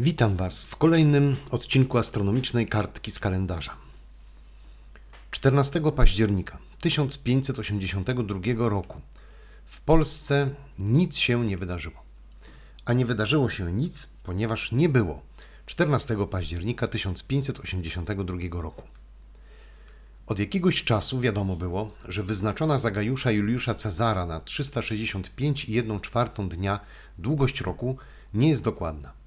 Witam Was w kolejnym odcinku astronomicznej kartki z kalendarza. 14 października 1582 roku w Polsce nic się nie wydarzyło. A nie wydarzyło się nic, ponieważ nie było 14 października 1582 roku. Od jakiegoś czasu wiadomo było, że wyznaczona za Gajusza Juliusza Cezara na 365,1 dnia długość roku nie jest dokładna.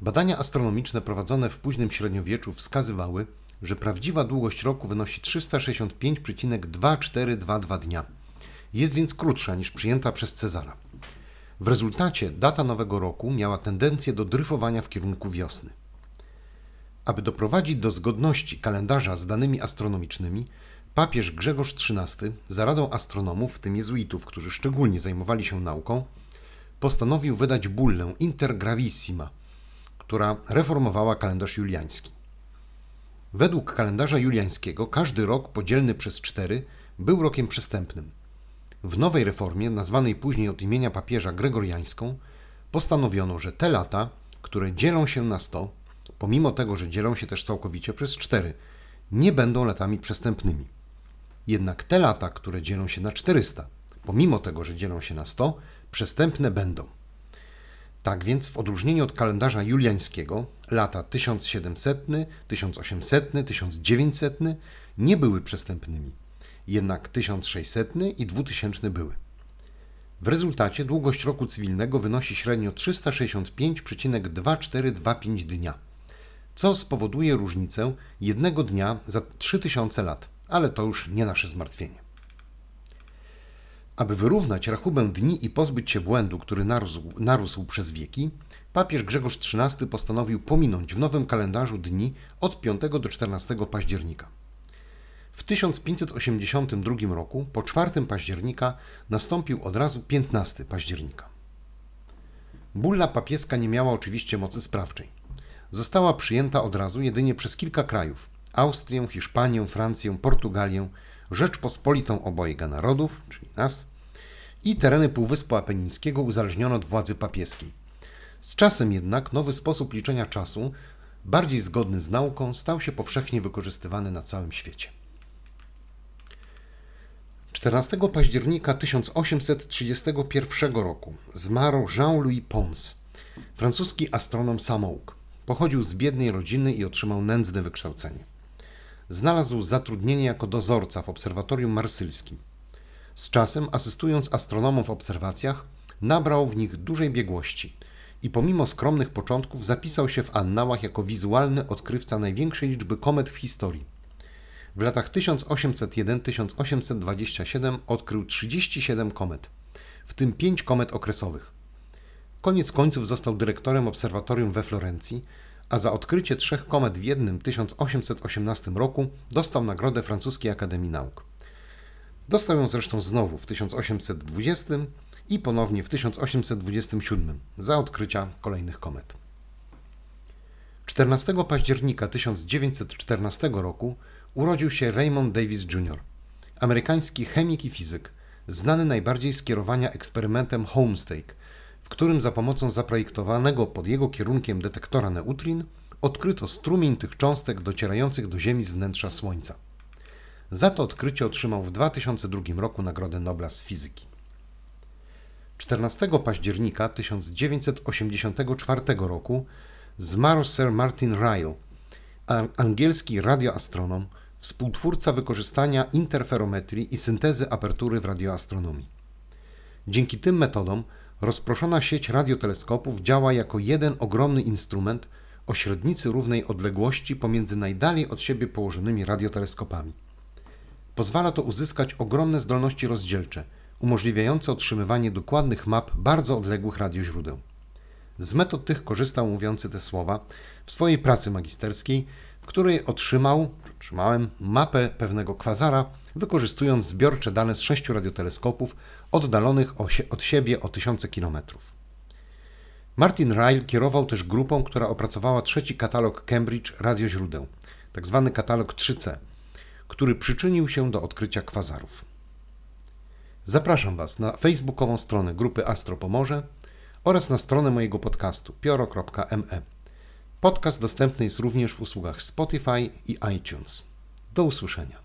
Badania astronomiczne prowadzone w późnym średniowieczu wskazywały, że prawdziwa długość roku wynosi 365,2422 dnia. Jest więc krótsza niż przyjęta przez Cezara. W rezultacie data nowego roku miała tendencję do dryfowania w kierunku wiosny. Aby doprowadzić do zgodności kalendarza z danymi astronomicznymi, papież Grzegorz XIII za radą astronomów, w tym jezuitów, którzy szczególnie zajmowali się nauką, postanowił wydać bullę Inter Gravissima, która reformowała kalendarz juliański. Według kalendarza juliańskiego każdy rok podzielny przez cztery był rokiem przestępnym. W nowej reformie, nazwanej później od imienia papieża Gregoriańską, postanowiono, że te lata, które dzielą się na 100, pomimo tego, że dzielą się też całkowicie przez 4, nie będą latami przestępnymi. Jednak te lata, które dzielą się na 400, pomimo tego, że dzielą się na 100, przestępne będą. Tak więc, w odróżnieniu od kalendarza juliańskiego, lata 1700, 1800, 1900 nie były przestępnymi, jednak 1600 i 2000 były. W rezultacie długość roku cywilnego wynosi średnio 365,2425 dnia, co spowoduje różnicę jednego dnia za 3000 lat, ale to już nie nasze zmartwienie. Aby wyrównać rachubę dni i pozbyć się błędu, który narósł, narósł przez wieki, papież Grzegorz XIII postanowił pominąć w nowym kalendarzu dni od 5 do 14 października. W 1582 roku, po 4 października, nastąpił od razu 15 października. Bulla papieska nie miała oczywiście mocy sprawczej. Została przyjęta od razu jedynie przez kilka krajów Austrię, Hiszpanię, Francję, Portugalię, Rzeczpospolitą obojga narodów, czyli nas, i tereny Półwyspu Apenińskiego uzależniono od władzy papieskiej. Z czasem jednak nowy sposób liczenia czasu, bardziej zgodny z nauką, stał się powszechnie wykorzystywany na całym świecie. 14 października 1831 roku zmarł Jean-Louis Pons, francuski astronom samouk. Pochodził z biednej rodziny i otrzymał nędzne wykształcenie. Znalazł zatrudnienie jako dozorca w obserwatorium marsylskim. Z czasem, asystując astronomom w obserwacjach, nabrał w nich dużej biegłości i pomimo skromnych początków zapisał się w annałach jako wizualny odkrywca największej liczby komet w historii. W latach 1801-1827 odkrył 37 komet, w tym 5 komet okresowych. Koniec końców został dyrektorem obserwatorium we Florencji, a za odkrycie trzech komet w jednym 1818 roku dostał nagrodę Francuskiej Akademii Nauk. Dostał ją zresztą znowu w 1820 i ponownie w 1827 za odkrycia kolejnych komet. 14 października 1914 roku urodził się Raymond Davis Jr., amerykański chemik i fizyk, znany najbardziej z kierowania eksperymentem Homestake, w którym za pomocą zaprojektowanego pod jego kierunkiem detektora neutrin odkryto strumień tych cząstek docierających do Ziemi z wnętrza Słońca. Za to odkrycie otrzymał w 2002 roku Nagrodę Nobla z fizyki. 14 października 1984 roku zmarł Sir Martin Ryle, angielski radioastronom, współtwórca wykorzystania interferometrii i syntezy apertury w radioastronomii. Dzięki tym metodom rozproszona sieć radioteleskopów działa jako jeden ogromny instrument o średnicy równej odległości pomiędzy najdalej od siebie położonymi radioteleskopami. Pozwala to uzyskać ogromne zdolności rozdzielcze, umożliwiające otrzymywanie dokładnych map bardzo odległych radioźródeł. Z metod tych korzystał mówiący te słowa w swojej pracy magisterskiej, w której otrzymał, otrzymałem mapę pewnego kwazara, wykorzystując zbiorcze dane z sześciu radioteleskopów oddalonych od siebie o tysiące kilometrów. Martin Ryle kierował też grupą, która opracowała trzeci katalog Cambridge radioźródeł, tzw. Tak katalog 3C, który przyczynił się do odkrycia kwazarów. Zapraszam Was na facebookową stronę grupy Astro Pomorze oraz na stronę mojego podcastu pioro.me Podcast dostępny jest również w usługach Spotify i iTunes. Do usłyszenia.